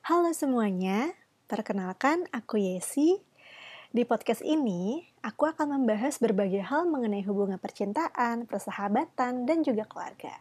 Halo semuanya, perkenalkan aku Yesi. Di podcast ini, aku akan membahas berbagai hal mengenai hubungan percintaan, persahabatan, dan juga keluarga.